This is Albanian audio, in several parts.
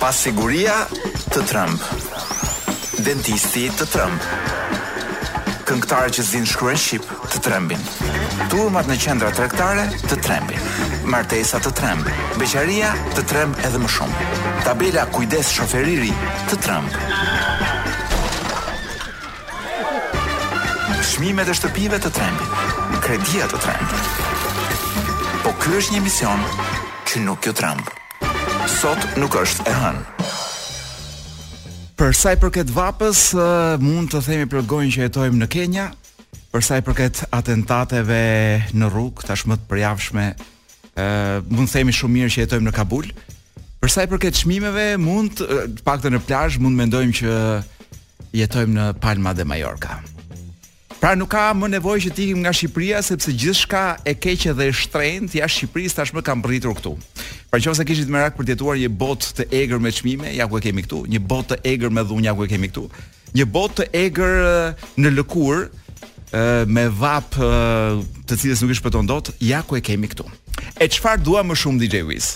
Pasiguria të tremb. Dentisti të tremb. Këngëtarët që s'dinë të shkruajnë shqip të trembin. Turmat në qendra tregtare të trembin. Martesa të tremb. Beqaria të tremb edhe më shumë. Tabela kujdes shofer i ri të tremb. Çmimet e shtëpive të trembin, kredia të tremb. Po ky është një emision që nuk ju tremb. Sot nuk është e hënë. Për sa i përket vapës, mund të themi plot gojën që jetojmë në Kenya, për sa i përket atentateve në rrugë, tashmë të përjavshme mund të themi shumë mirë që jetojmë në Kabul. Për sa i përket çmimeve, mund të paktën në plazh mund të mendojmë që jetojmë në Palma de Mallorca. Pra nuk ka më nevojë që të ikim nga Shqipëria sepse gjithçka e keqe dhe e shtrenjtë jashtë Shqipërisë tashmë ka mbërritur këtu. Pra në qoftë se kishit merak për të jetuar një botë të egër me çmime, ja ku e kemi këtu, një botë të egër me dhunë ja ku e kemi këtu. Një botë të egër në lëkurë, me vapë të cilës nuk i shpëton dot, ja ku e kemi këtu. E çfarë dua më shumë DJ Wiz?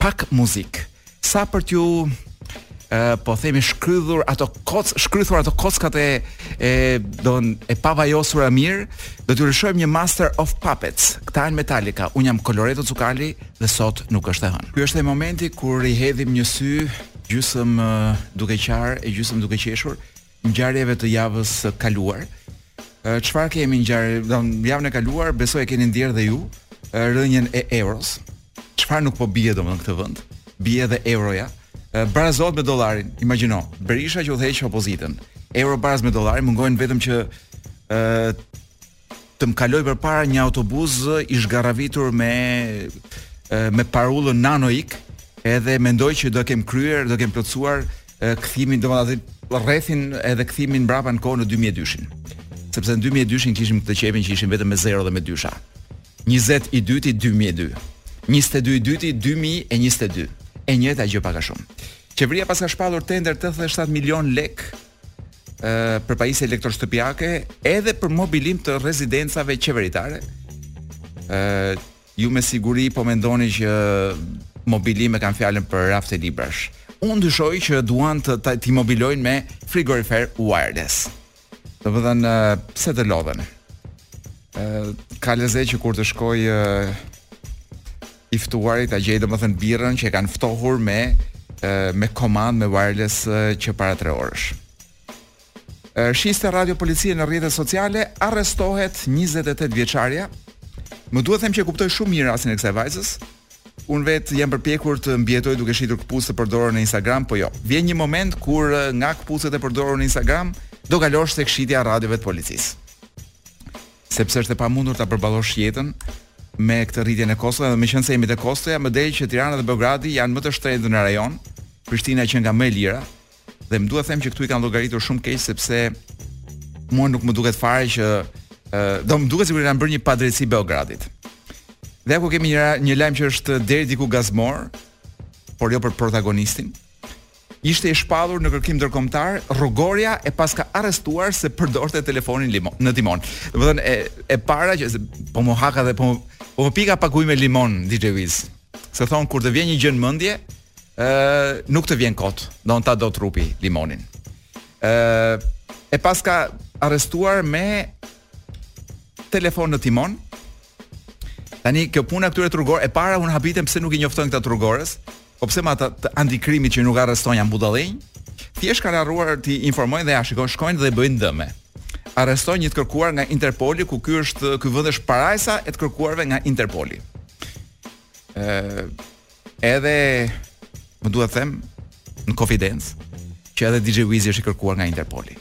Pak muzikë. Sa për t'ju po themi shkrydhur ato koc shkrydhur ato kockat e e don e pavajosura mirë do t'ju lëshojmë një Master of Puppets këta janë Metallica unë jam Koloreto Cukali dhe sot nuk është e hënë ky është ai momenti kur i hedhim një sy gjysëm duke qarë e gjysëm duke qeshur ngjarjeve të javës së kaluar. Çfarë kemi ngjarje, do javën e kaluar, besoj e keni ndjerë dhe ju rënien e euros. Çfarë nuk po bie domethënë këtë vend? Bie edhe euroja. Barazohet me dollarin, imagjino. Berisha që udhëheq opozitën. Euro baraz me dollarin mungojnë vetëm që ë të më kalojë përpara një autobuz i zhgarravitur me me parullën Nano ik, edhe mendoj që do kem kryer, do kem plotësuar kthimin, domethënë rrethin edhe kthimin mbrapa në kohë në 2002-shin. Sepse në 2002-shin kishim këtë qejfin që ishim vetëm me 0 dhe me 2-sha. 20 i dyti 2002. 22 i dyti 2022. E njëjta gjë pak a shumë. Qeveria paska shpallur tender 87 milion lek ë për pajisje elektroshtëpiake edhe për mobilim të rezidencave qeveritare. ë ju me siguri po mendoni që mobilim e kanë fjalën për rafte librash. Unë dyshoj që duan të ta- t'i mobilojnë me frigorifer wireless. Domethënë ë, pse të lodhen? ë ka lezet që kur të shkojë ë, i ftuari ta gjej domethën birrën që e kanë ftohur me me komand me wireless që para 3 orësh. Shiste radio policie në rrjetet sociale, arrestohet 28 vjeçarja. Më duhet them që e kuptoj shumë mirë rastin e kësaj vajzës. Unë vetë jam përpjekur të mbijetoj duke shitur këpucë të përdorura në Instagram, po jo. Vjen një moment kur nga këpucët e përdorur në Instagram do kalosh tek shitja e radiove të policisë. sepse është e pamundur ta përballosh jetën me këtë rritjen e kostove dhe meqenëse jemi te kostoja, më del që Tirana dhe Beogradi janë më të shtrenjtë në rajon. Prishtina qenka më e lira dhe më duhet të them që këtu i kanë llogaritur shumë keq sepse mua nuk më duket fare që do më duket sikur i kanë bërë një padrejtësi Beogradit. Dhe ku kemi një një lajm që është deri diku gazmor, por jo për protagonistin. Ishte i shpallur në kërkim ndërkombëtar, rrugorja e paska arrestuar se përdorte telefonin limon, në timon. Do të thënë e e para që po më haet dhe po po më pihet pak ujë me limon DJ Wiz. Se thon kur të vjen një gjë në mendje, ë nuk të vjen kot, do ta do trupi limonin. Ë e paska arrestuar me telefon në timon. Tani kjo puna e këtyre të rrugores e para un habitem pse nuk i njoftojnë këta të rrugores, Po pse mo ata të antikrimit që nuk arrestojnë janë budallenj? Thjesht kanë harruar t'i informojnë dhe ja shikon, shkojnë dhe bëjnë dëme. Arrestojnë një të kërkuar nga Interpoli ku ky është ky vend është parajsa e të kërkuarve nga Interpoli. Ë edhe më duhet të them në konfidencë që edhe DJ Wizi është i kërkuar nga Interpoli.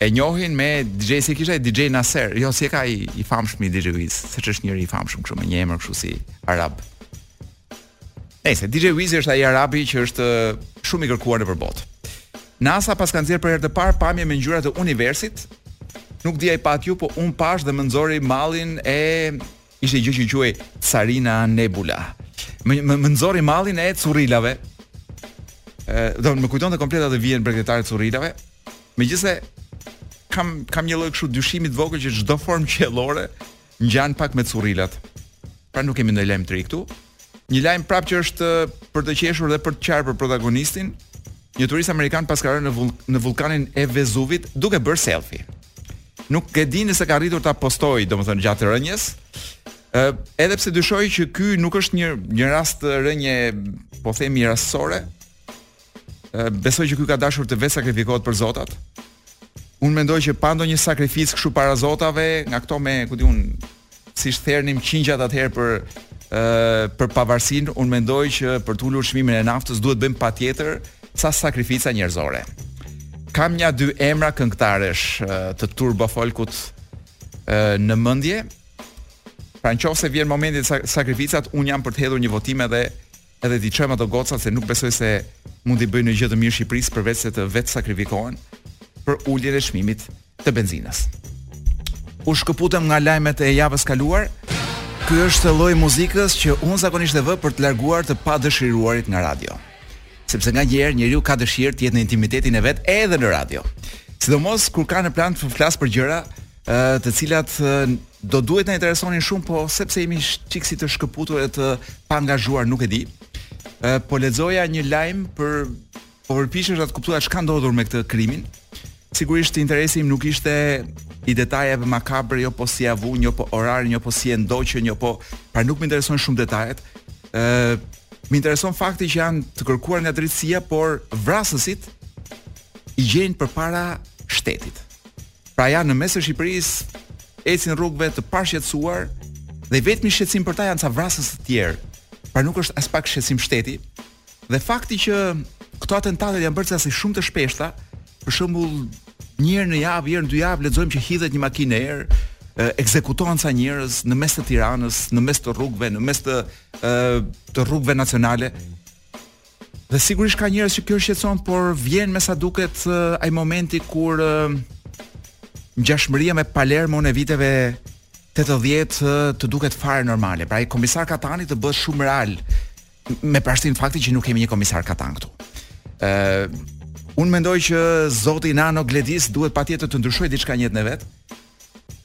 e njohin me DJ si kishte DJ Nasser, jo si e ka i, i famshmi DJ Wiz, se ç'është njëri i famshëm kështu me një emër kështu si arab. Nëse DJ Wiz është ai arabi që është shumë i kërkuar nëpër botë. NASA paska nxjerrë për herë të parë pamje me ngjyra të universit. Nuk di a i patë ju, po un pash dhe më nxori mallin e ishte një gjë që quhej Carina Nebula. Më më, më nxorri mallin e Currilave. Ë, do më kujtonte komplet atë vijën bregdetare të Currilave. Megjithëse kam kam një lloj kështu dyshimi të vogël që çdo formë qiellore ngjan pak me Currilat. Pra nuk kemi ndonjë lajm të ri këtu. Një lajm prapë që është për të qeshur dhe për të qarë për protagonistin, Një turist amerikan paska rënë në vul në vullkanin e Vezuvit duke bërë selfie. Nuk e di nëse ka arritur ta postojë, domethënë gjatë rënies. Ë, edhe pse dyshoj që ky nuk është një një rast rënie, po themi rastësore. Ë, besoj që ky ka dashur të vetësakrifikohet për zotat. Unë mendoj që pa ndonjë sakrificë kështu para zotave, nga këto me, ku di unë, siç thernim qingjat atëherë për ë për pavarësinë, unë mendoj që për të ulur çmimin e naftës duhet bëjmë patjetër ca sakrifica njerëzore. Kam një dy emra këngëtaresh të turbofolkut në mendje. Pra në qofë se vjen momenti te sakrificat, unë jam për të hedhur një votim edhe edhe t'i çojmë ato gocat se nuk besoj se mund t'i bëjnë një gjë të mirë Shqipërisë përveçse të vetësakrifikohen për uljen e çmimit të benzinës. U shkëputëm nga lajmet e javës së kaluar. Ky është lloji i muzikës që unë zakonisht e vë për të larguar të padëshiruarit nga radio. Sepse nganjëherë njeriu ka dëshirë të jetë në intimitetin e vet edhe në radio. Sidomos kur ka në plan të flasë për gjëra të cilat do duhet na interesonin shumë, po sepse jemi çik si të shkëputur e të paangazhuar, nuk e di. Po lexoja një lajm për po përpiqesha të kuptoja ç'ka ndodhur me këtë krimin. Sigurisht interesi im nuk ishte i detajeve makabre, jo po si ia vu, jo po orarin, jo po si e ndoqën, jo po, pra nuk më interesojnë shumë detajet. Ë më intereson fakti që janë të kërkuar nga drejtësia, por vrasësit i gjejnë përpara shtetit. Pra janë në mes të Shqipërisë, ecin rrugëve të pashqetësuar dhe i vetmi shqetësim për ta janë ca vrasës të tjerë. Pra nuk është aspak shqetësim shteti. Dhe fakti që këto atentatet janë bërë ca si shumë të shpeshta, për shembull, një herë në javë, herë në dy javë lexojmë që hidhet një makinë erë, ekzekutohen ca njerëz në mes të Tiranës, në mes të rrugëve, në mes të të rrugëve nacionale. Dhe sigurisht ka njerëz që kjo i shqetëson, por vjen me sa duket ai momenti kur ngjashmëria me Palermon e viteve 80 të duket fare normale. Pra ai komisar Katani të bëhet shumë real me përjashtim fakti që nuk kemi një komisar Katan këtu. Ë Unë mendoj që zoti Nano Gledis duhet patjetër të ndryshojë diçka në jetën e vet,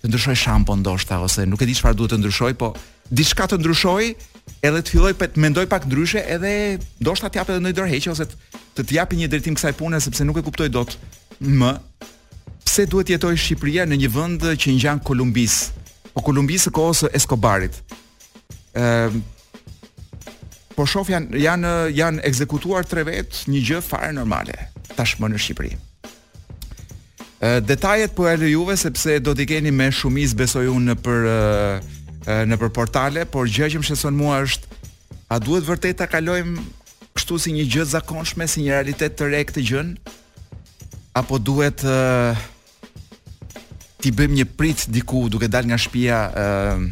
të ndryshojë shampo ndoshta ose nuk e di çfarë duhet të ndryshojë, po diçka të ndryshojë, edhe të fillojë të mendojë pak ndryshe, edhe ndoshta të japë edhe ndonjë dorëheqje ose të të japi një drejtim kësaj pune sepse nuk e kuptoj dot më pse duhet të jetojë Shqipëria në një vend që i ngjan Kolumbisë. Po Kolumbisë së kohës së Escobarit. Ëm ehm, Po shof janë janë janë ekzekutuar tre vetë, një gjë fare normale tashmë në Shqipëri. Detajet po jua lë juve sepse do t'i keni me shumicë besoj unë nëpër nëpër portale, por gjëja që më shqetëson mua është a duhet vërtet ta kalojmë kështu si një gjë të zakonshme, si një realitet të ri këtë gjënë? Apo duhet uh, t'i bëjmë një pritë diku duke dalë nga shtëpia uh,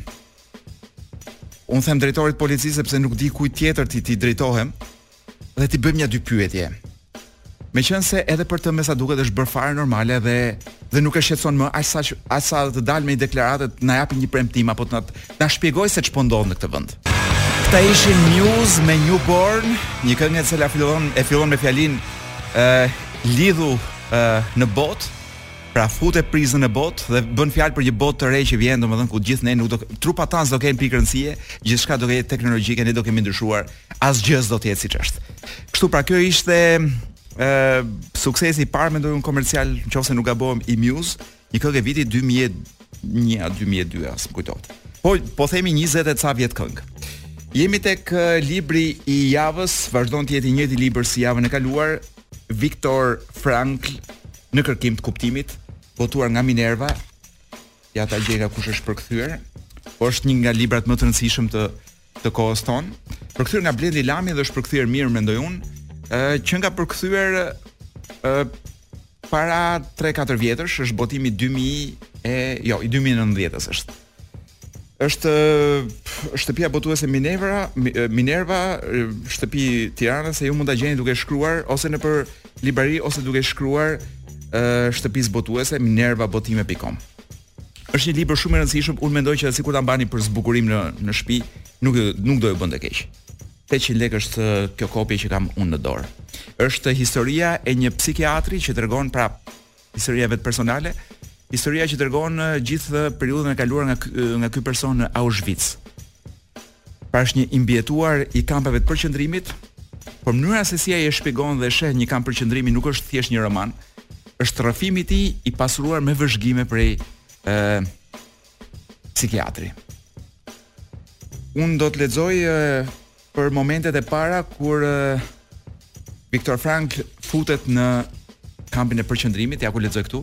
unë them drejtorit të policisë sepse nuk di kujt tjetër t'i t'i drejtohem dhe t'i bëjmë një dy pyetje. Meqënëse edhe për të me sa duket është bërë fare normale dhe dhe nuk e shqetson më aq sa aq sa të dalë me një deklaratë të na japi një premtim apo të na na shpjegoj se ç'po ndodh në këtë vend. Këta ishin Muse me Newborn, një këngë e cila fillon e fillon me fjalinë ë uh, lidhu uh, në botë, pra fute prizën në botë dhe bën fjalë për një botë të re që vjen, domethënë ku gjithë ne nuk do, trupat tanë s'do kenë pikë rëndësie, gjithçka do jetë teknologjike, ne do kemi ndryshuar asgjë s'do të jetë siç është. Kështu pra kjo ishte ë uh, suksesi i parë mendoj un komercial, nëse nuk gabohem i Muse, një këngë e vitit 2001 a 2002 s'më kujtohet. Po po themi 20 e ca vjet këngë. Jemi tek uh, libri i javës, vazhdon të jetë i njëjti libër si javën e kaluar, Viktor Frankl në kërkim të kuptimit, botuar nga Minerva. Ja ta gjej nga kush është përkthyer. Po është një nga librat më të rëndësishëm të të kohës tonë, përkthyer nga Blendi Lami dhe është përkthyer mirë mendoj unë, ë qënka përkthyer ë para 3-4 vjetësh, është botimi 2000 e jo, i 2019-s është. Është shtëpia botuese Minerva, Minerva, shtëpi Tiranase ju mund ta gjeni duke shkruar ose nëpër librari ose duke shkruar ë shtëpisë botuese minervabotime.com. Është një libër shumë i rëndësishëm, unë mendoj që sikur ta mbani për zbukurim në në shtëpi, nuk nuk do ju bënte keq. 800 lekë është kjo kopje që kam unë në dorë. Është historia e një psikiatri që tregon pra historia e vet personale, historia që tregon gjithë periudhën e kaluar nga nga ky person në Auschwitz. Pra është një i mbijetuar i kampeve të përqendrimit, por mënyra se si ai e shpjegon dhe sheh një kamp përqendrimi nuk është thjesht një roman, është rrëfimi i tij i pasuruar me vëzhgime prej ë psikiatri. Unë do të lexoj e, për momentet e para kur e, Viktor Frankl futet në kampin e përqendrimit, ja ku lexoj këtu.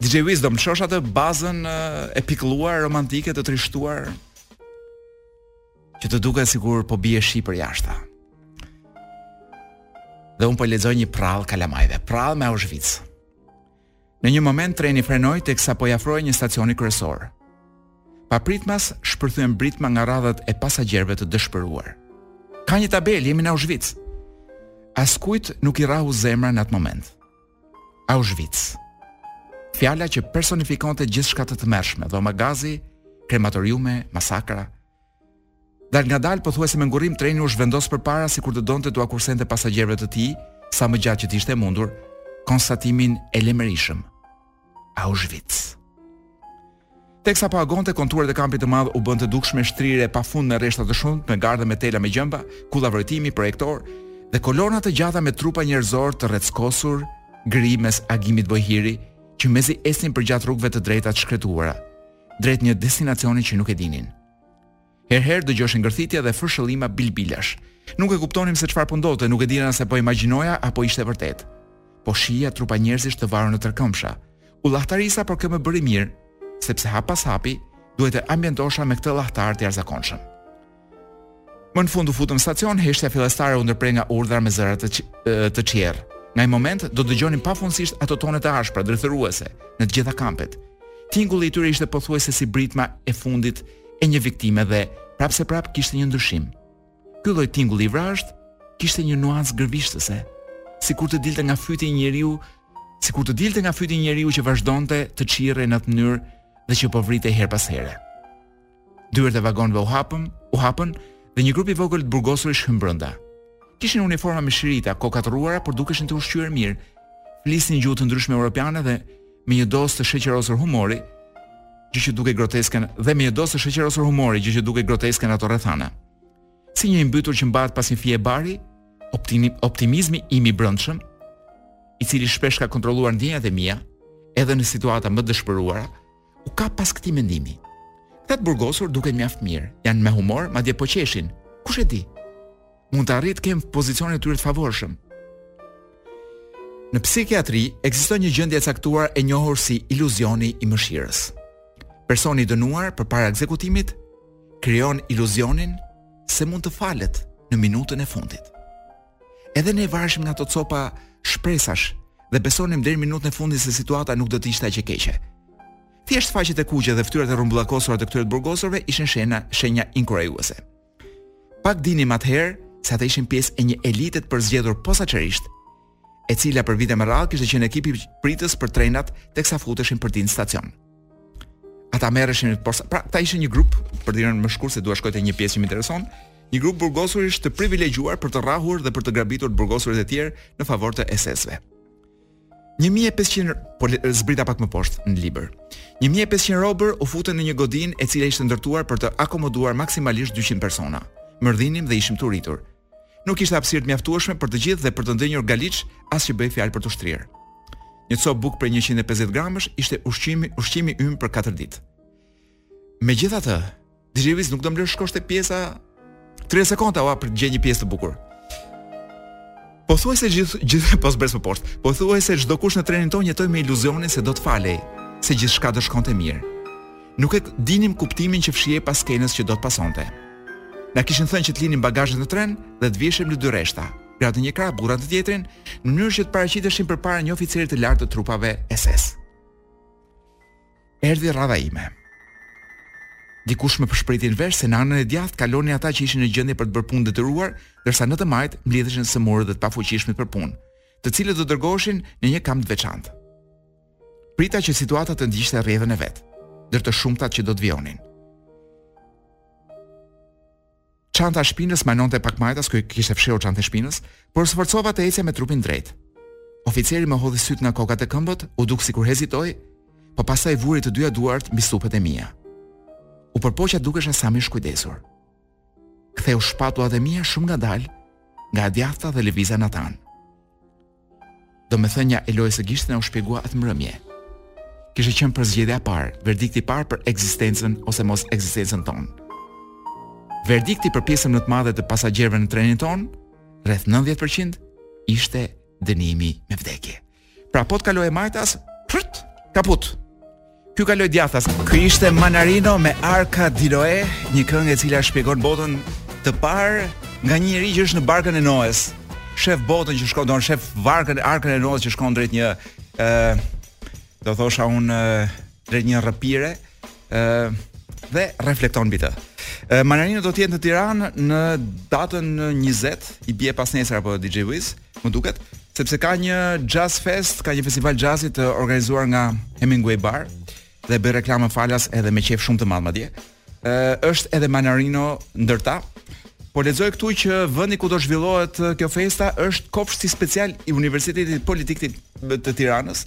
DJ Wiz, do m'lshosh atë bazën e pikëlluar romantike të trishtuar që të duket sikur po bie shi përjashta. Dhe un po i lexoj një prall kalamajve, prall me Auschwitz. Në një moment treni frenoi teksa po i afrohej një stacioni kryesor. Papritmas shpërthyen britma nga radhët e pasagjerëve të dëshpëruar. Ka një tabelë, jemi në Auschwitz. Askujt nuk i rrahu zemra në atë moment. Auschwitz. Fjala që personifikonte gjithçka të tmerrshme, dhoma gazi, krematoriume, masakra. Dalngadalë pothuajse me ngurrim treni u zhvendos përpara sikur të donte t'ua kursente pasagjerëve të tij sa më gjatë që të ishte e mundur, konstatimin e lemerishëm. Auschwitz. Teksa po agonte, konturet e kampit të madh u bënë të dukshme shtrirje e pafund me rreshta të shumtë, me gardhe me tela me gjëmba, kulla vërejtimi, projektorë dhe kolona të gjata me trupa njerëzorë të rreckosur gri mes agimit bojëhiri, që mezi ecnin përgjatë rrugëve të drejta të shkretuara, drejt një destinacioni që nuk e dinin. Herë-herë dëgjoshin gërthitje dhe fërshëllima bilbilash. Nuk e kuptonim se çfarë po ndodhte, nuk e dija nëse po imagjinoja apo ishte vërtet. Po shija trupa njerëzish të varur në trekëmbësha. U llahtarisa, por kjo më bëri mirë, sepse hap pas hapi duhej të ambientohesha me këtë llahtar të jashtëzakonshëm. Më në fund u futëm në stacion, heshtja fillestare u ndërpre nga urdhra me zëra të të çjerrë. Nga ai moment do të dëgjonim pafundësisht ato tone të ashpra, drithëruese në të gjitha kampet. Tingulli i tyre ishte pothuajse si britma e fundit e një viktime dhe prapë se prapë kishte një ndryshim. Ky lloj tingulli i vrazhd kishte një nuancë gërvishtëse, sikur të dilte nga fyti i njeriu, sikur të dilte nga fyti i njeriu që vazhdonte të çirrej në atë mënyrë dhe që po vritej herë pas here. Dyert e vagonëve u hapën, u hapën dhe një grup i vogël të burgosurish hynë brenda. Kishin uniforma me shirita, kokat të rruara, por dukeshin të ushqyer mirë. Flisnin gjuhë të ndryshme europiane dhe me një dozë të sheqerosur humori, gjë që dukej groteske dhe me një dozë të sheqerosur humori, gjë që dukej groteske në ato rrethana. Si një i mbytur që mbahet pas një fije bari, optimi, optimizmi im i brendshëm, i cili shpesh ka kontrolluar ndjenjat e mia, edhe në situatat më të dëshpëruara, u kap pas këtij mendimi. Këta të burgosur duken mjaft mirë, janë me humor, madje po qeshin. Kush e di? mund të arrij të kem pozicionin e tyre të favorshëm. Në psikiatri ekziston një gjendje e caktuar e njohur si iluzioni i mëshirës. Personi i dënuar përpara ekzekutimit krijon iluzionin se mund të falet në minutën e fundit. Edhe ne vareshim nga ato copa shpresash dhe besonim deri në minutën e fundit se situata nuk do të ishte aq e keqe. Thjesht faqet e kuqe dhe fytyrat e rrumbullakosura të këtyre të burgosurve ishin shena shenja inkurajuese. Pak dinim atëherë se ata ishin pjesë e një elite të përzgjedhur posaçërisht, e cila për vite me radhë kishte qenë ekipi pritës për trenat teksa futeshin përditë në stacion. Ata merreshin me posa, pra ata ishin një grup, për t'i rënë më shkurt se dua të shkoj te një pjesë që më intereson, një grup burgosurish të privilegjuar për të rrahur dhe për të grabitur të burgosurit e tjerë në favor të SS-ve. 1500 po zbrita pak më poshtë në libër. 1500 robër u futën në një godinë e cila ishte ndërtuar për të akomoduar maksimalisht 200 persona. Mërdhinim dhe ishim të uritur. Nuk kishte hapësirë të mjaftueshme për të gjithë dhe për të ndenjur galiç, as që bëhej fjalë për t'u shtrirë. Një copë bukë prej 150 gramësh ishte ushqimi ushqimi ynë për 4 ditë. Megjithatë, DJ Wiz nuk do më lë të shkosh te pjesa 3 sekonda ua për të gjetur një pjesë të bukur. Po thuaj se gjithë gjithë pas bres më poshtë. Pothuajse çdokush në trenin tonë jetoi me iluzionin se do të falej, se gjithçka do shkonte mirë. Nuk e dinim kuptimin që fshihej pas skenës që do të pasonte. Na kishin thënë që të linim bagazhet në tren dhe të viheshim në dy rreshta, gratë në një krah, burrat në tjetrin, në mënyrë që të paraqiteshim përpara një oficeri të lartë të trupave SS. Erdhi rradha ime. Dikush më pëshpëriti në vesh se në anën e djathtë kalonin ata që ishin në gjendje për të bërë punë të detyruar, ndërsa në të majtë mblidheshin të sëmurët dhe të pafuqishmit për punë, të cilët do dërgoheshin në një kamp të veçantë. Prita që situata të ndiqte rrjedhën e vet, ndër të shumtat që do të vijonin. Çanta e shpinës m'anonte pak majtas ku kishte fshehur çantën e shpinës, por u sforcova të ecja me trupin drejt. Oficeri më hodhi sytë nga koka te këmbët, u duk sikur hezitoi, po pastaj vuri të dyja duart mbi supet e mia. U përpoqa të dukesha sa më i shkujdesur. Ktheu shpatullat e mia shumë ngadalë, nga e djathta dhe lëviza n'atë anë. Domethënia e lojës së gishtit na u shpjegua atë mbrëmje. Kishe qenë përzgjedhja e parë, verdikti i parë për ekzistencën ose mosekzistencën tonë. Verdikti për pjesën më të madhe të pasagjerëve në trenin tonë, rreth 90%, ishte dënimi me vdekje. Pra po të kaloje majtas, frt, kaput. Ky kaloi djathtas. Ky ishte Mannarino me Arca di Noè, një këngë e cila shpjegon botën të parë nga një njeri që është në barkën e Noes. Shef botën që shkon, do të shef varkën, arkën e Noes që shkon drejt një ë uh, do thosha unë uh, drejt një rrëpire ë uh, dhe reflekton mbi të. Mannarino do të jetë në Tiranë në datën 20, i bie pasnesër apo DJ Wiz. më duket, sepse ka një Jazz Fest, ka një festival jazzi të organizuar nga Hemingway Bar dhe bëj reklamë falas edhe me qejf shumë të madh madje. Ë është edhe Mannarino ndër ta. Po lexoj këtu që vendi ku do zhvillohet kjo festa është kopshti special i Universitetit Politik të Tiranës.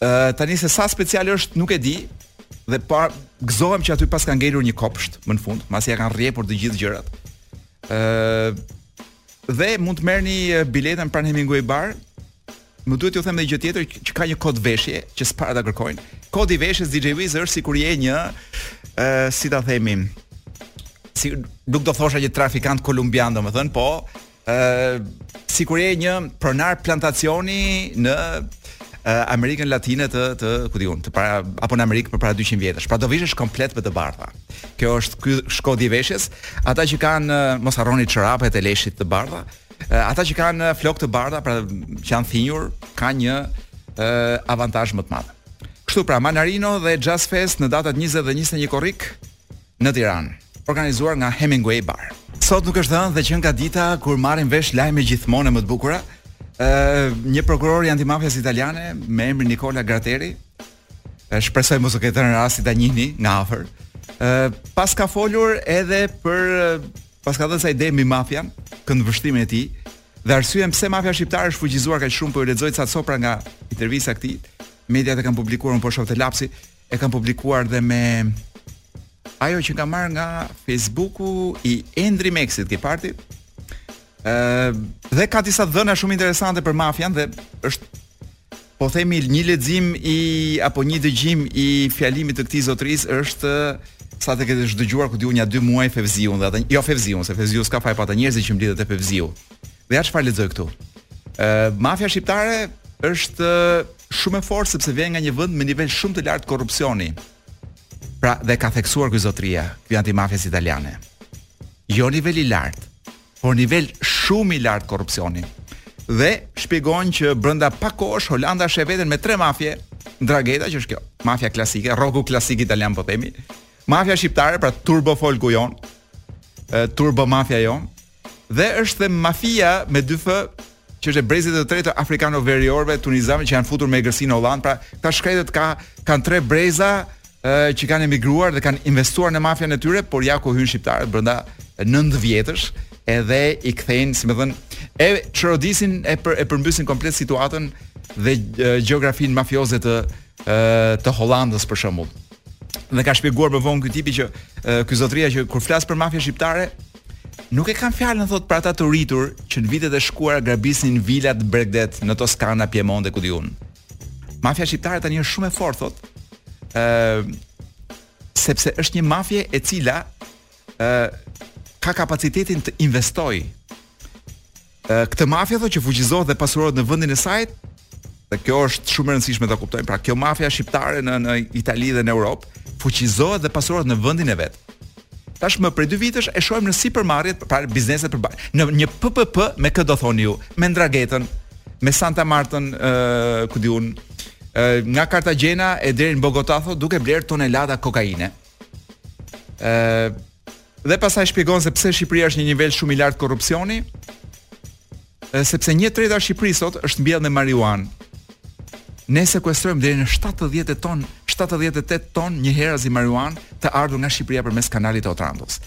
Ë tani se sa special është nuk e di dhe po gëzohem që aty paska ngelur një kopsht më në fund, pasi ia kanë rrjepur të gjithë gjërat. Ë Dhe mund të merrni biletën pranë Hemingway Bar. Më duhet t'ju them edhe gjë tjetër që ka një kod veshje që s'para ta kërkojnë. Kodi i veshjes DJ Wiz është sikur je një ë uh, si ta themi si nuk do thosha një trafikant kolumbian domethën, po ë uh, sikur je një pronar plantacioni në Amerikën Latine të të ku di unë, të para apo në Amerikë për para 200 vjetësh. Pra do vishesh komplet me të bardha. Kjo është kodi i veshjes. Ata që kanë mos harroni çorapet e leshit të bardha. Ata që kanë flok të bardha, pra që janë thinjur, kanë një uh, avantazh më të madh. Kështu pra, Manarino dhe Jazz Fest në datat 20 dhe 21 korrik në Tiranë, organizuar nga Hemingway Bar. Sot nuk është dhënë dhe që nga dita kur marrim vesh lajme gjithmonë më të bukura, uh, një prokuror i antimafias italiane me emrin Nicola Gratteri, Shpresoj mos ju ketë rënë rasti ta njihni nga afër. Ë pas ka folur edhe për pas ka dhënë ca ide mbi mafian, këndvështrimin e tij dhe arsyen pse mafia shqiptare është fuqizuar kaq shumë po i lexoj ca copra nga intervista e këtij. Mediat e kanë publikuar unë po shoh te Lapsi, e kanë publikuar dhe me ajo që ka marrë nga Facebooku i Endri Mexit, ke parti? Ë dhe ka disa dhëna shumë interesante për mafian dhe është Po themi një lexim i apo një dëgjim i fjalimit të këtij zotëris është sa të kesh dëgjuar ku di unë nja dy muaj Fevziun dhe ata jo Fevziun se Fevziu s'ka faj po ata njerëzit që mblidhen te Fevziu. Dhe ja çfarë lexoj këtu. Ë mafia shqiptare është shumë e fortë sepse vjen nga një vend me nivel shumë të lartë korrupsioni. Pra dhe ka theksuar ky zotria, ky i antimafjes italiane. Jo nivel i lartë, por nivel shumë i lartë korrupsioni. Dhe shpjegon që brenda pak kohësh Holanda sheh veten me tre mafie, Ndrangeta që është kjo, mafia klasike, rroku klasik italian po themi, mafia shqiptare, pra turbo folku jonë, turbo mafia jonë, dhe është dhe mafia me dy fë që është e brezit të tretë afrikano-veriorëve tunizianëve që janë futur me egërsi në Hollandë, pra këta shkretët ka kanë tre breza ë që kanë emigruar dhe kanë investuar në mafian e tyre, por ja ku hyjnë shqiptarët brenda 9 vjetësh, edhe i kthejnë, si me thënë, e çorodisin e për, e përmbysin komplet situatën dhe gjeografinë mafioze të të Hollandës për shembull. Dhe ka shpjeguar më vonë ky tipi që ky zotria që kur flas për mafian shqiptare nuk e kam fjalën thot për ata të rritur që në vitet e shkuara grabisnin vilat n'bregdet në Toskana, Piemonte ku di unë. Mafia shqiptare tani është shumë e fortë thot. ë sepse është një mafie e cila ë ka kapacitetin të investojë Këtë mafia thotë që fuqizohet dhe pasurohet në vendin e saj. Dhe kjo është shumë e rëndësishme ta kuptojmë. Pra kjo mafia shqiptare në në Itali dhe në Europë fuqizohet dhe pasurohet në vendin e vet. Tashmë prej dy vitesh e shohim në sipërmarrjet, pra bizneset për bajë. Në një PPP me kë do thoni ju? Me Ndrangetën, me Santa Martën, ë uh, ku di unë, uh, nga Kartagena e deri në Bogota thotë duke bler tonelada kokaine. ë uh, Dhe pasaj shpjegon se pse Shqipëria është një nivel shumë i lartë korrupsioni, sepse një e treta e Shqipërisë sot është mbjellë me marijuanë. Ne sekuestrojmë deri në 70 ton, 78 ton njëherazi marijuanë të ardhur nga Shqipëria përmes kanalit të Otrantos.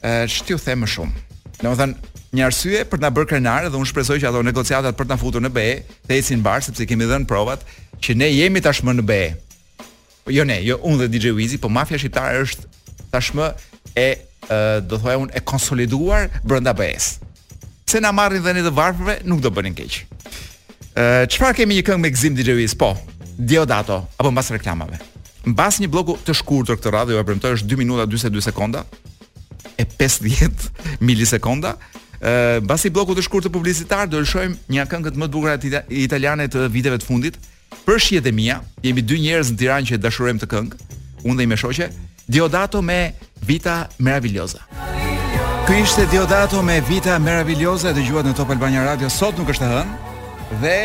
Ë, ç't'ju them më shumë? Domethënë, një arsye për të na bërë krenarë dhe unë shpresoj që ato negociatat për të na futur në BE të ecin mbarë sepse kemi dhënë provat që ne jemi tashmë në BE. Po jo ne, jo unë dhe DJ Wizi, po mafia shqiptare është tashmë e do thoja unë e konsoliduar brenda BE-s. Se na marrin dhe ne të varfërve, nuk do bënin keq. Ë çfarë kemi një këngë me gzim DJ Wiz? Po, Diodato apo mbas reklamave. Mbas një bloku të shkurtër këtë radhë, ju e premtoj është 2 minuta 42 sekonda e 50 milisekonda. Ë mbas një bloku të shkurtër publicitar do lëshojmë një këngën më të bukur italiane të viteve të fundit, Për shijet e mia, jemi dy njerëz në Tiranë që e dashurojmë këtë këngë, unë dhe ime shoqe, Diodato me Vita Meravigliosa. Ky ishte Diodato me Vita Meravigliosa e dëgjuat në Top Albania Radio. Sot nuk është e hënë dhe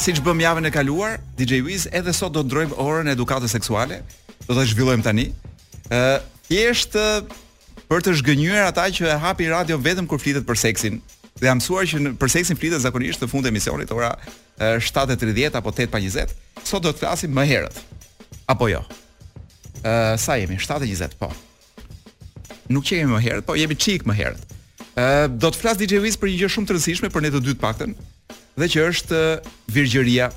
siç bëmë javën e kaluar, DJ Wiz edhe sot do të ndrojmë orën e edukatës seksuale. Do ta zhvillojmë tani. Ë, uh, thjesht për të zhgënjyer ata që e hapin radio vetëm kur flitet për seksin. Dhe janë mësuar që në, për seksin flitet zakonisht në fund të emisionit ora 7:30 apo 8 pa 20. Sot do të flasim më herët. Apo jo. Ë uh, sa jemi? 7:20 po. Nuk është që jemi më herët, po jemi çik më herët. Ë uh, do të flas DJ Wiz për një gjë shumë të rëndësishme për ne të dy të paktën, dhe që është virgjëria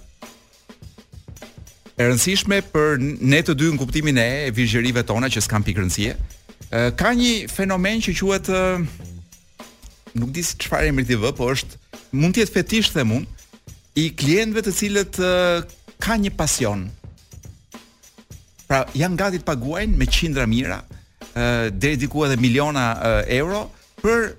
e rëndësishme për ne të dy në kuptimin e virgjërive tona që s'kan pikë rëndësie. Ka një fenomen që quhet nuk di çfarë emri t'i vë, po është mund të jetë fetish them unë, i klientëve të cilët ka një pasion. Pra janë gati të paguajnë me qindra mijëra, deri diku edhe miliona euro për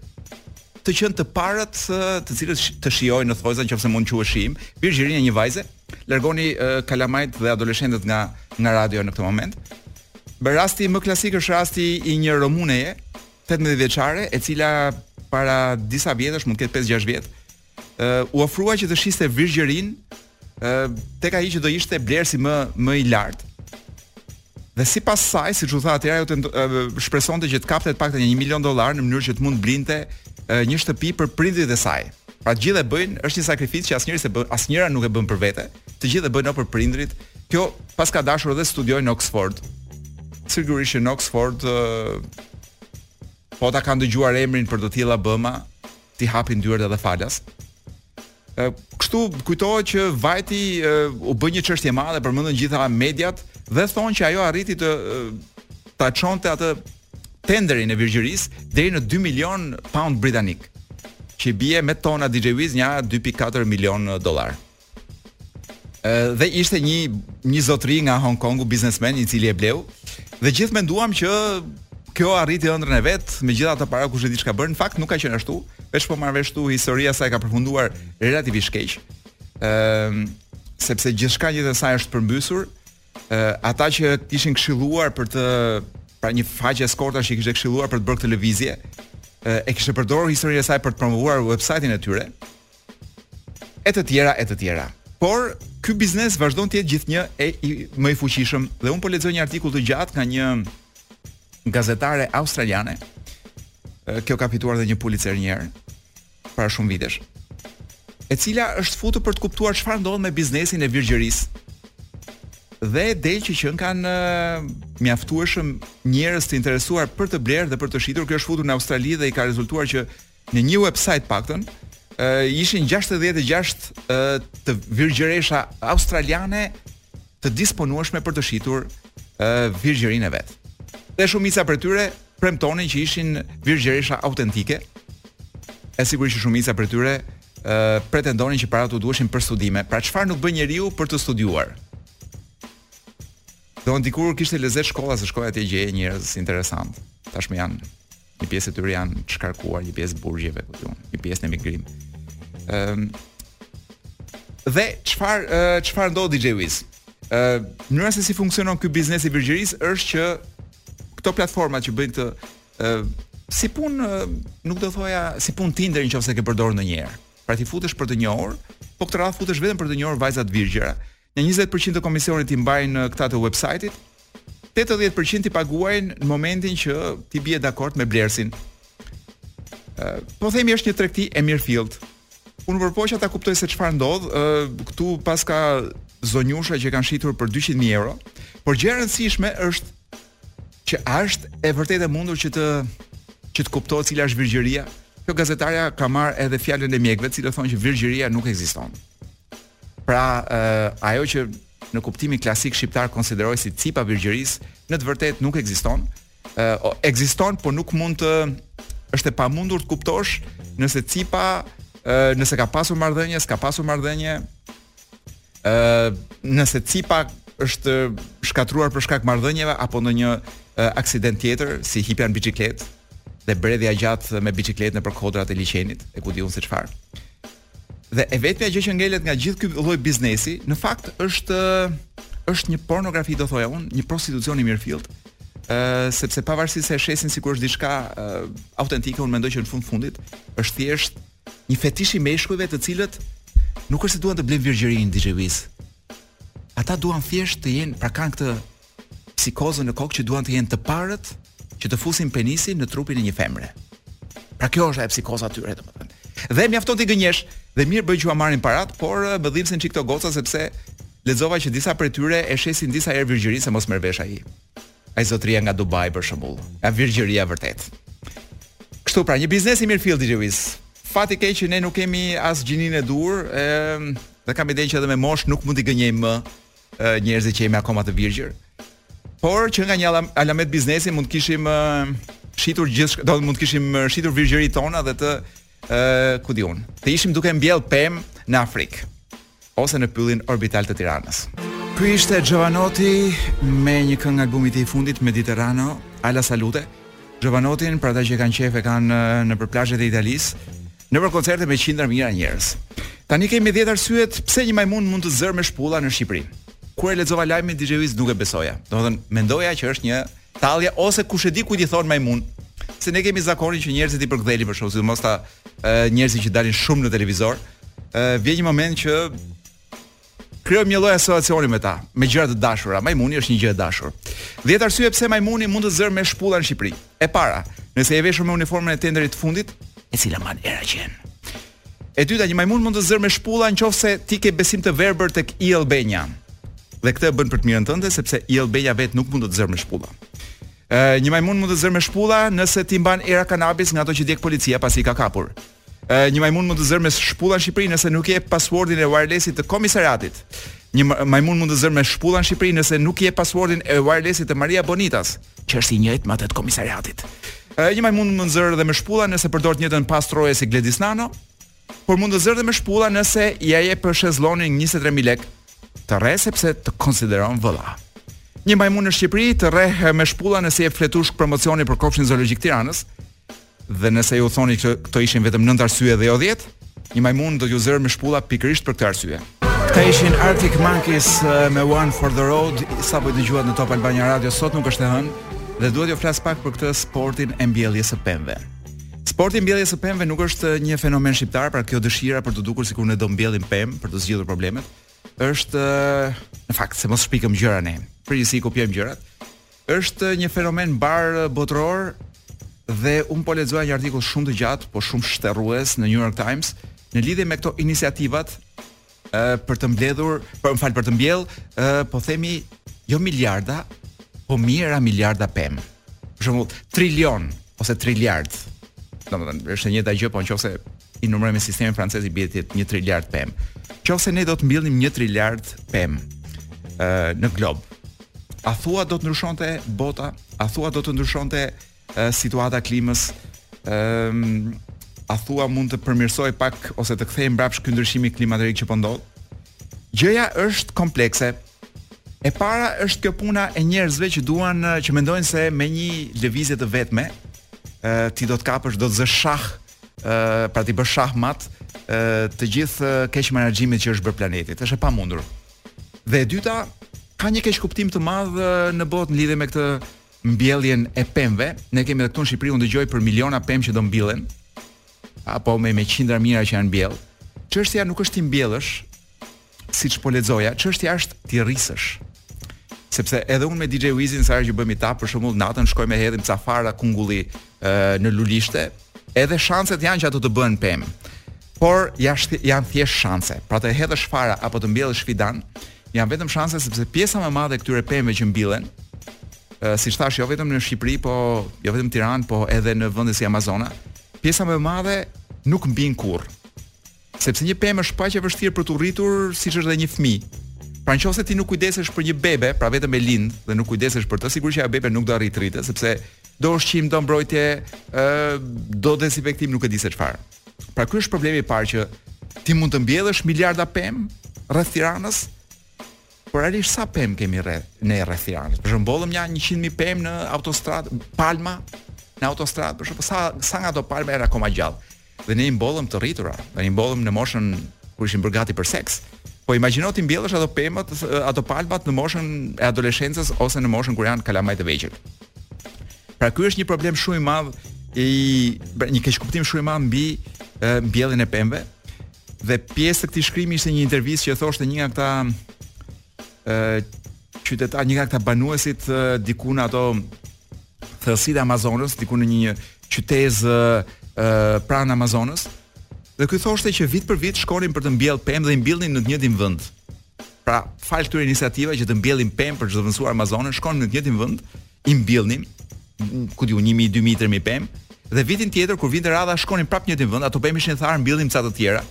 të qenë të parët të cilët të shijojnë në thojza nëse mund të quhet shijim, virgjërinë e një vajze, largoni uh, kalamajt dhe adoleshentët nga nga radio në këtë moment. Bë rasti më klasik është rasti i një romuneje 18 vjeçare e cila para disa vjetësh, mund të ketë 5-6 vjet, u ofrua që të shiste virgjërinë tek ai që do ishte blerësi më më i lartë. Dhe sipas saj, siç u tha atëherë, ajo shpresonte që të kapte të paktën 1 milion dollar në mënyrë që të mund të blinte një shtëpi për prindërit e saj. Pra të gjithë e bëjnë, është një sakrificë që asnjëri s'e bën, asnjëra nuk e bën për vete, të gjithë e bëjnë për prindërit. Kjo paska dashur edhe të studiojë në Oxford. Sigurisht që në Oxford po ta kanë dëgjuar emrin për të tilla bëma, t'i hapin dyert edhe falas. Ë kështu kujtohet që vajti e, u bë një çështje e madhe përmendën gjitha mediat dhe thonë që ajo arriti të e, ta çonte atë tenderin e virgjërisë deri në 2 milion pound britanik që i bie me tona DJ Wiz nja 2.4 milion dollar. dhe ishte një një zotëri nga Hong Kongu, biznesmen i cili e bleu. Dhe gjithë menduam që kjo arriti ëndrrën e vet, me gjithë ato para kush e di çka bëri, në fakt nuk ka qenë ashtu. Veç po marr vesh se historia e saj ka përfunduar relativisht keq. Ëm sepse gjithçka në jetën e saj është përmbysur. Ë ata që e kishin këshilluar për të pra një faqe eskortash që e kishte këshilluar për të bërë këtë lëvizje, e kishte përdorur historinë e saj për të promovuar websajtin e tyre. e të tjera e të tjera. Por ky biznes vazhdon të jetë gjithnjë e i, më i fuqishëm dhe unë po lexoja një artikull të gjatë nga një gazetare australiane. Kjo ka fituar edhe një Pulitzer një herë para shumë vitesh. E cila është futur për të kuptuar çfarë ndodh me biznesin e virgjërisë. Dhe del që qenkan mjaftueshëm njerëz të interesuar për të blerë dhe për të shitur. Kjo është futur në Australi dhe i ka rezultuar që Në një website të paktën ishin 66 të virgjëresha australiane të disponueshme për të shitur virgjërinë e vet. Dhe shumica prej tyre premtonin që ishin virgjëresha autentike. E sigurisht që shumica prej tyre pretendonin që paratë u duheshin për studime. Pra çfarë nuk bën njeriu për të studiuar? Domethënë dikur kishte lezet shkolla se shkoje atje gjeje njerëz interesantë. Tashmë janë Një pjesë e tyre janë shkarkuar, një pjesë burgjeve ku di unë, një pjesë në emigrim. Ëm um, Dhe çfarë çfarë ndodh DJ Wiz? Ë, mënyra se si funksionon ky biznes i virgjërisë është që këto platforma që bëjnë këtë ë si punë nuk do thoja si punë Tinder nëse ke përdorur ndonjëherë. Pra ti futesh për të njohur, po këtë radhë futesh vetëm për të njohur vajza të virgjëra Në 20% të komisionit i mbajnë këta të website-it, 80% t'i paguajnë në momentin që ti bie dakord me blerësin. Domethënë është një tregti e mirëfilltë. Unë u përpoqa ta kuptoj se çfarë ndodh, këtu paska zonjusha që kanë shitur për 200.000 euro, por gjë e rëndësishme është që a është vërtet e mundur që të që të kuptohet cila është virgjëria. Kjo gazetarja ka marrë edhe fjalën e mjekëve, të cilët thonë që virgjëria nuk ekziston. Pra, uh, ajo që në kuptimin klasik shqiptar konsiderohej si cipa e virgjërisë, në të vërtetë nuk ekziston. Uh, ekziston, por nuk mund të është e pamundur të kuptosh nëse cipa uh, nëse ka pasur marrëdhënie, s'ka pasur marrëdhënie. ë uh, nëse cipa është shkatërruar për shkak marrëdhënieve apo ndonjë uh, aksident tjetër si hipja në biçikletë dhe bredhja gjatë me biçikletë nëpër kodrat e liqenit, e ku di unë se çfarë. Dhe e vetmja gjë që ngelet nga gjithë ky lloj biznesi, në fakt është është një pornografi do thoja unë, një prostitucion i mirëfilltë, ë sepse pavarësisht se e shesin sikur është diçka autentike, unë mendoj që në fund fundit është thjesht një fetish i meshkujve të cilët nuk është se duan të blejnë virgjërinë DJ Wiz. Ata duan thjesht të jenë pra kanë këtë Psikozën në kokë që duan të jenë të parët që të fusin penisin në trupin e një femre. Pra kjo është ajo psikoza e tyre, domethënë. Dhe mjafton t'i gënjesh dhe mirë bëjnë që ia marrin parat, por më dhimbsen çik këto goca sepse lexova që disa prej tyre e shesin disa herë virgjërinë se mos merr vesh ai. Ai zotria nga Dubai për shembull, nga virgjëria vërtet. Kështu pra, një biznes i mirëfilltë DJ Wiz. Fati i keq që ne nuk kemi as gjininë e duhur, e dhe kam idenë që edhe me moshë nuk mund të gënjejmë më njerëzit që jemi akoma të virgjër. Por që ishte një alamet biznesi mund të kishim shitur gjithë, do mund të kishim shitur virgjëritë tona dhe të ë ku di unë. Të ishim duke mbjellë pemë në Afrikë ose në pyllin orbital të Tiranës. Ky ishte Jovanotti me një këngë albumit të tij të fundit Mediterraneo, Alla Salute. Jovanottin, për ata që e kanë qejf e kanë nëpër plazhet e Italisë, nëpër koncerte me qindra mijëra njerëz. Tani kemi 10 arsyet pse një majmun mund të zërë me shpulla në Shqipëri. Kur e lexova lajmin DJ Wiz nuk e besoja. Domethënë mendoja që është një tallje ose kush e di kujt i thonë majmun. Se ne e kemi zakonin që njerëzit i përkëdhelim për shkak sidomos ata njerëzit që dalin shumë në televizor, vjen një moment që Krijojmë një lloj asociacioni me ta, me gjëra të dashura. Majmuni është një gjë e dashur. 10 arsye pse majmuni mund të të zërë me shpulla në Shqipëri. E para, nëse je veshur me uniformën e tenderit të fundit, e cila mban era qen. E dyta, një majmun mund të zërë me shpulla nëse ti ke besim të verbër tek e-Albania. Dhe këtë e bën për të mirën tënde sepse e-Albania vetë nuk mund të zërë me shpulla. Ë, një majmun mund të zërë me shpulla nëse ti mban era kanabis nga ato që djeg policia pasi i ka kapur. një majmun mund të zërë me shpulla në Shqipëri nëse nuk jep pasuardin e wirelessit të komisariatit. Një majmun mund të zërë me shpulla në Shqipëri nëse nuk jep pasuardin e wirelessit të Maria Bonitas, që është i njëjtë me atë të komisariatit. Një majmun mund të zërë dhe me shpulla nëse përdor të njëjtën pas rroje si Gledis Nano, por mund të zërë dhe me shpulla nëse ia jep për shezlongun 23000 lekë të reja sepse të konsideron vëlla. Një majmun në Shqipëri të rreh me shpulla nëse je fletushkë promocioni për Kopshtin Zoologjik të Tiranës, Dhe nëse ju thoni që këto ishin vetëm 9 arsye dhe jo 10, një majmun do t'ju zërë me shpulla pikërisht për këtë arsye. Këta ishin Arctic Monkeys eh, me One for the Road, sapo i dëgjuat në Top Albania Radio sot nuk është e hënë dhe duhet t'ju flas pak për këtë sportin e mbjelljes së pemëve. Sporti i mbjelljes së pemëve nuk është eh, një fenomen shqiptar, pra kjo dëshira për të dukur sikur ne do mbjellim pemë për të zgjidhur problemet, është eh, në fakt se mos shpikëm gjëra ne. Përgjithësi kopjojmë gjërat. Është një fenomen mbarëbotëror dhe unë po lexoja një artikull shumë të gjatë, po shumë shterues në New York Times në lidhje me këto iniciativat ë për të mbledhur, për më fal për të mbjellë, ë po themi jo miliarda, po mijëra miliarda pemë. Për shembull, trilion ose triliard. Domethënë është e njëjta gjë, po në qoftë se i numëroj me sistemin francez i bie të jetë një triliard pemë. Në qoftë se ne do të mbillnim një triliard pemë ë në glob, a thua do të ndryshonte bota? A thua do të ndryshonte situata e klimës? Ëm a thua mund të përmirësohet pak ose të kthehet mbrapsht ky ndryshimi klimaterik që po ndodh? Gjëja është komplekse. E para është kjo puna e njerëzve që duan që mendojnë se me një lëvizje të vetme, ti do të kapësh, do të zësh shah ë pra t'i bësh shah mat ë të gjithë keqmenaxhimit që i është bërë planetit. Është e pamundur. Dhe e dyta, ka një keqkuptim të madh në botë në lidhje me këtë mbjelljen e pemëve. Ne e kemi edhe këtu në Shqipëri unë dëgjoj për miliona pemë që do mbillen apo me me qindra mijëra që janë mbjellë. Çështja nuk është t'i mbjellësh, siç po lexoja, çështja është t'i rrisësh. Sepse edhe unë me DJ Wizin sa herë që bëjmë tap, për shembull, natën shkojmë e hedhim ca fara kungulli në lulishte, edhe shanset janë që ato të bëhen pemë. Por ja që janë thjesht shanse. Pra të hedhësh fara apo të mbjellësh fidanë, janë vetëm shanse sepse pjesa më e madhe e këtyre pemëve që mbillen, siç thashë jo vetëm në Shqipëri, po jo vetëm në Tiranë, po edhe në vende si Amazona, pjesa më e madhe nuk mbin kurrë. Sepse një pemë është kaq e vështirë për t'u rritur siç është edhe një fëmijë. Pra në qoftë se ti nuk kujdesesh për një bebe, pra vetëm e lind dhe nuk kujdesesh për të, sigurisht që ajo bebe nuk do arrijë të rritet, sepse do ushqim, do mbrojtje, ë do dezinfektim, nuk e di se çfarë. Pra ky është problemi i parë që ti mund të mbjellësh miliarda pemë rreth Tiranës, Por realisht sa pemë kemi rreth ne rreth Tiranës? Për shembull, mbollëm ja 100 mijë pemë në autostradë, palma në autostradë, për shembull, sa sa nga ato palma janë akoma gjallë? Dhe ne i mbollëm të rritura, ne i mbollëm në moshën kur ishin bërë gati për seks. Po imagjino t'i mbjellësh ato pemët, ato palmat në moshën e adoleshencës ose në moshën kur janë kalamaj të vegjël. Pra ky është një problem shumë i madh, një keqkuptim shumë i madh mbi mbjelljen e pemëve. Dhe pjesë e këtij shkrimi ishte një intervistë që thoshte një nga këta ë qytetar, një nga këta banuesit diku në ato thellësitë e Amazonës, diku në një qytezë ë pranë Amazonës. Dhe ky thoshte që vit për vit shkonin për të mbjellë pemë dhe i mbillnin në të njëjtin vend. Pra, falë këtyre iniciativave që të mbjellim pemë për të zëvendësuar Amazonën, shkonim në të njëjtin vend, i mbillnim, ku di unë 1000, 2000, 3000 pemë, dhe vitin tjetër kur vinte radha shkonim prapë në të njëjtin vend, ato pemë ishin tharë, mbillnim ca të tjera.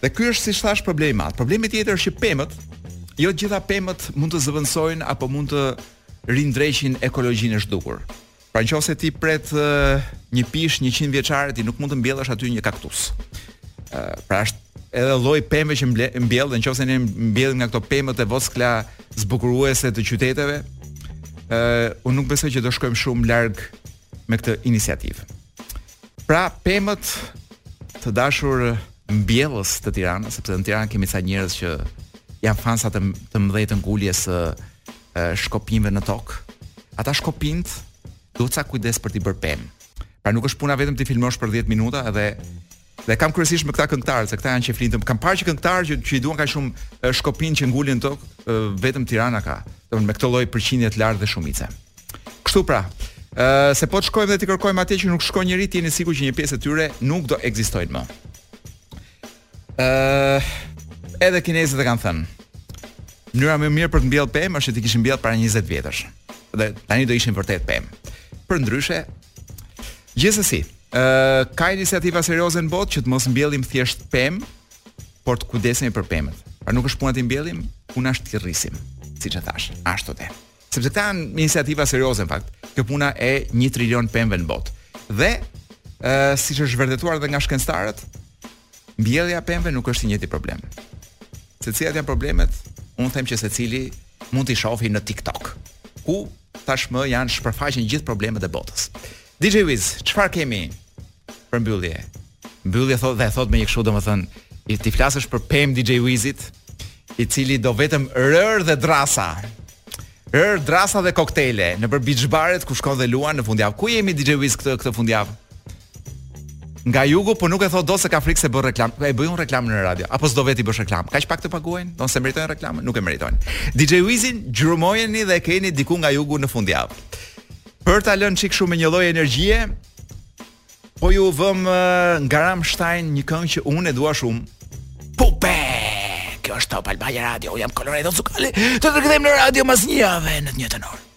Dhe ky është siç thashë problemi i madh. Problemi tjetër është që pemët, jo të gjitha pemët mund të zëvendësojnë apo mund të rindreqin ekologjinë e zhdukur. Pra në qoftë se ti pret një pishë 100 vjeçare ti nuk mund të mbjellësh aty një kaktus. Pra është edhe lloji i pemëve që mbjell, në qoftë se ne mbjellim nga këto pemët e vockla zbukuruese të qyteteve, uh, unë nuk besoj që do shkojmë shumë larg me këtë iniciativë. Pra pemët të dashur mbjellës të Tiranës, sepse në Tiranë kemi ca njerëz që janë fansa të mëdhenj të nguljes së shkopinjve në tokë. Ata shkopinjt duhet ca kujdes për t'i bërë pemë. Pra nuk është puna vetëm t'i filmosh për 10 minuta edhe e kam kryesisht me këta këngëtarë, se këta janë që flitëm. Kam parë që këngëtarë që, që i duan kaq shumë shkopinjtë që ngulin në tokë, vetëm Tirana ka. Domethënë me këtë lloj përqindje të lartë dhe shumice. Kështu pra, Uh, se po të shkojmë dhe t'i kërkojmë atje që nuk shkon njëri, të jeni të sigurt që një pjesë e tyre nuk do ekzistojnë më. Ëh, uh, edhe kinezët e kanë thënë. Mënyra më e mirë për të mbjellë pemë është që t'i kishim mbjellë para 20 vjetësh. Dhe tani do ishin vërtet pemë. Përndryshe, gjithsesi, ëh, uh, ka iniciativa serioze në botë që të mos mbjellim thjesht pemë, por të kujdesemi për pemët. Pra nuk është puna t'i mbjellim, puna është t'i rrisim, siç e thashë, ashtu te. Sepse këta janë iniciativa serioze në fakt. Kjo puna e 1 trilion pemëve në botë. Dhe ë uh, siç është vërtetuar edhe nga shkencëtarët, mbjellja e pemëve nuk është i njëjti problem. Se cilat janë problemet? Unë them që secili mund t'i shohi në TikTok, ku tashmë janë shpërfaqen gjithë problemet e botës. DJ Wiz, çfarë kemi për mbyllje? Mbyllje thotë dhe e thotë me një kështu domethënë t'i flasësh për pemë DJ Wizit, i cili do vetëm rërë dhe dërrasa. Rërë, dërrasa dhe kokteje nëpër beach baret ku shkon dhe luan në fundjavë. Ku jemi DJ Wiz këtë këtë fundjavë? Nga jugu, po nuk e thotë dot se ka frikë se bën reklamë. E bëj unë reklamë në radio, apo s'do vetë t'i bësh reklamë. Kaq pak të paguajnë, ato s'e meritojnë reklamën, nuk e meritojnë. DJ Wizin gjurmojeni dhe e keni diku nga jugu në fundjavë. Për t'ju lënë një çikë më shumë me një lloj energjie, Po ju vë nga Rammstein një këngë që unë e dua shumë. Puppe! Kjo është Top Albania Radio, unë jam Koloreto Cukali, do të rikthehem në radio mas një jave në të njëjtën orë.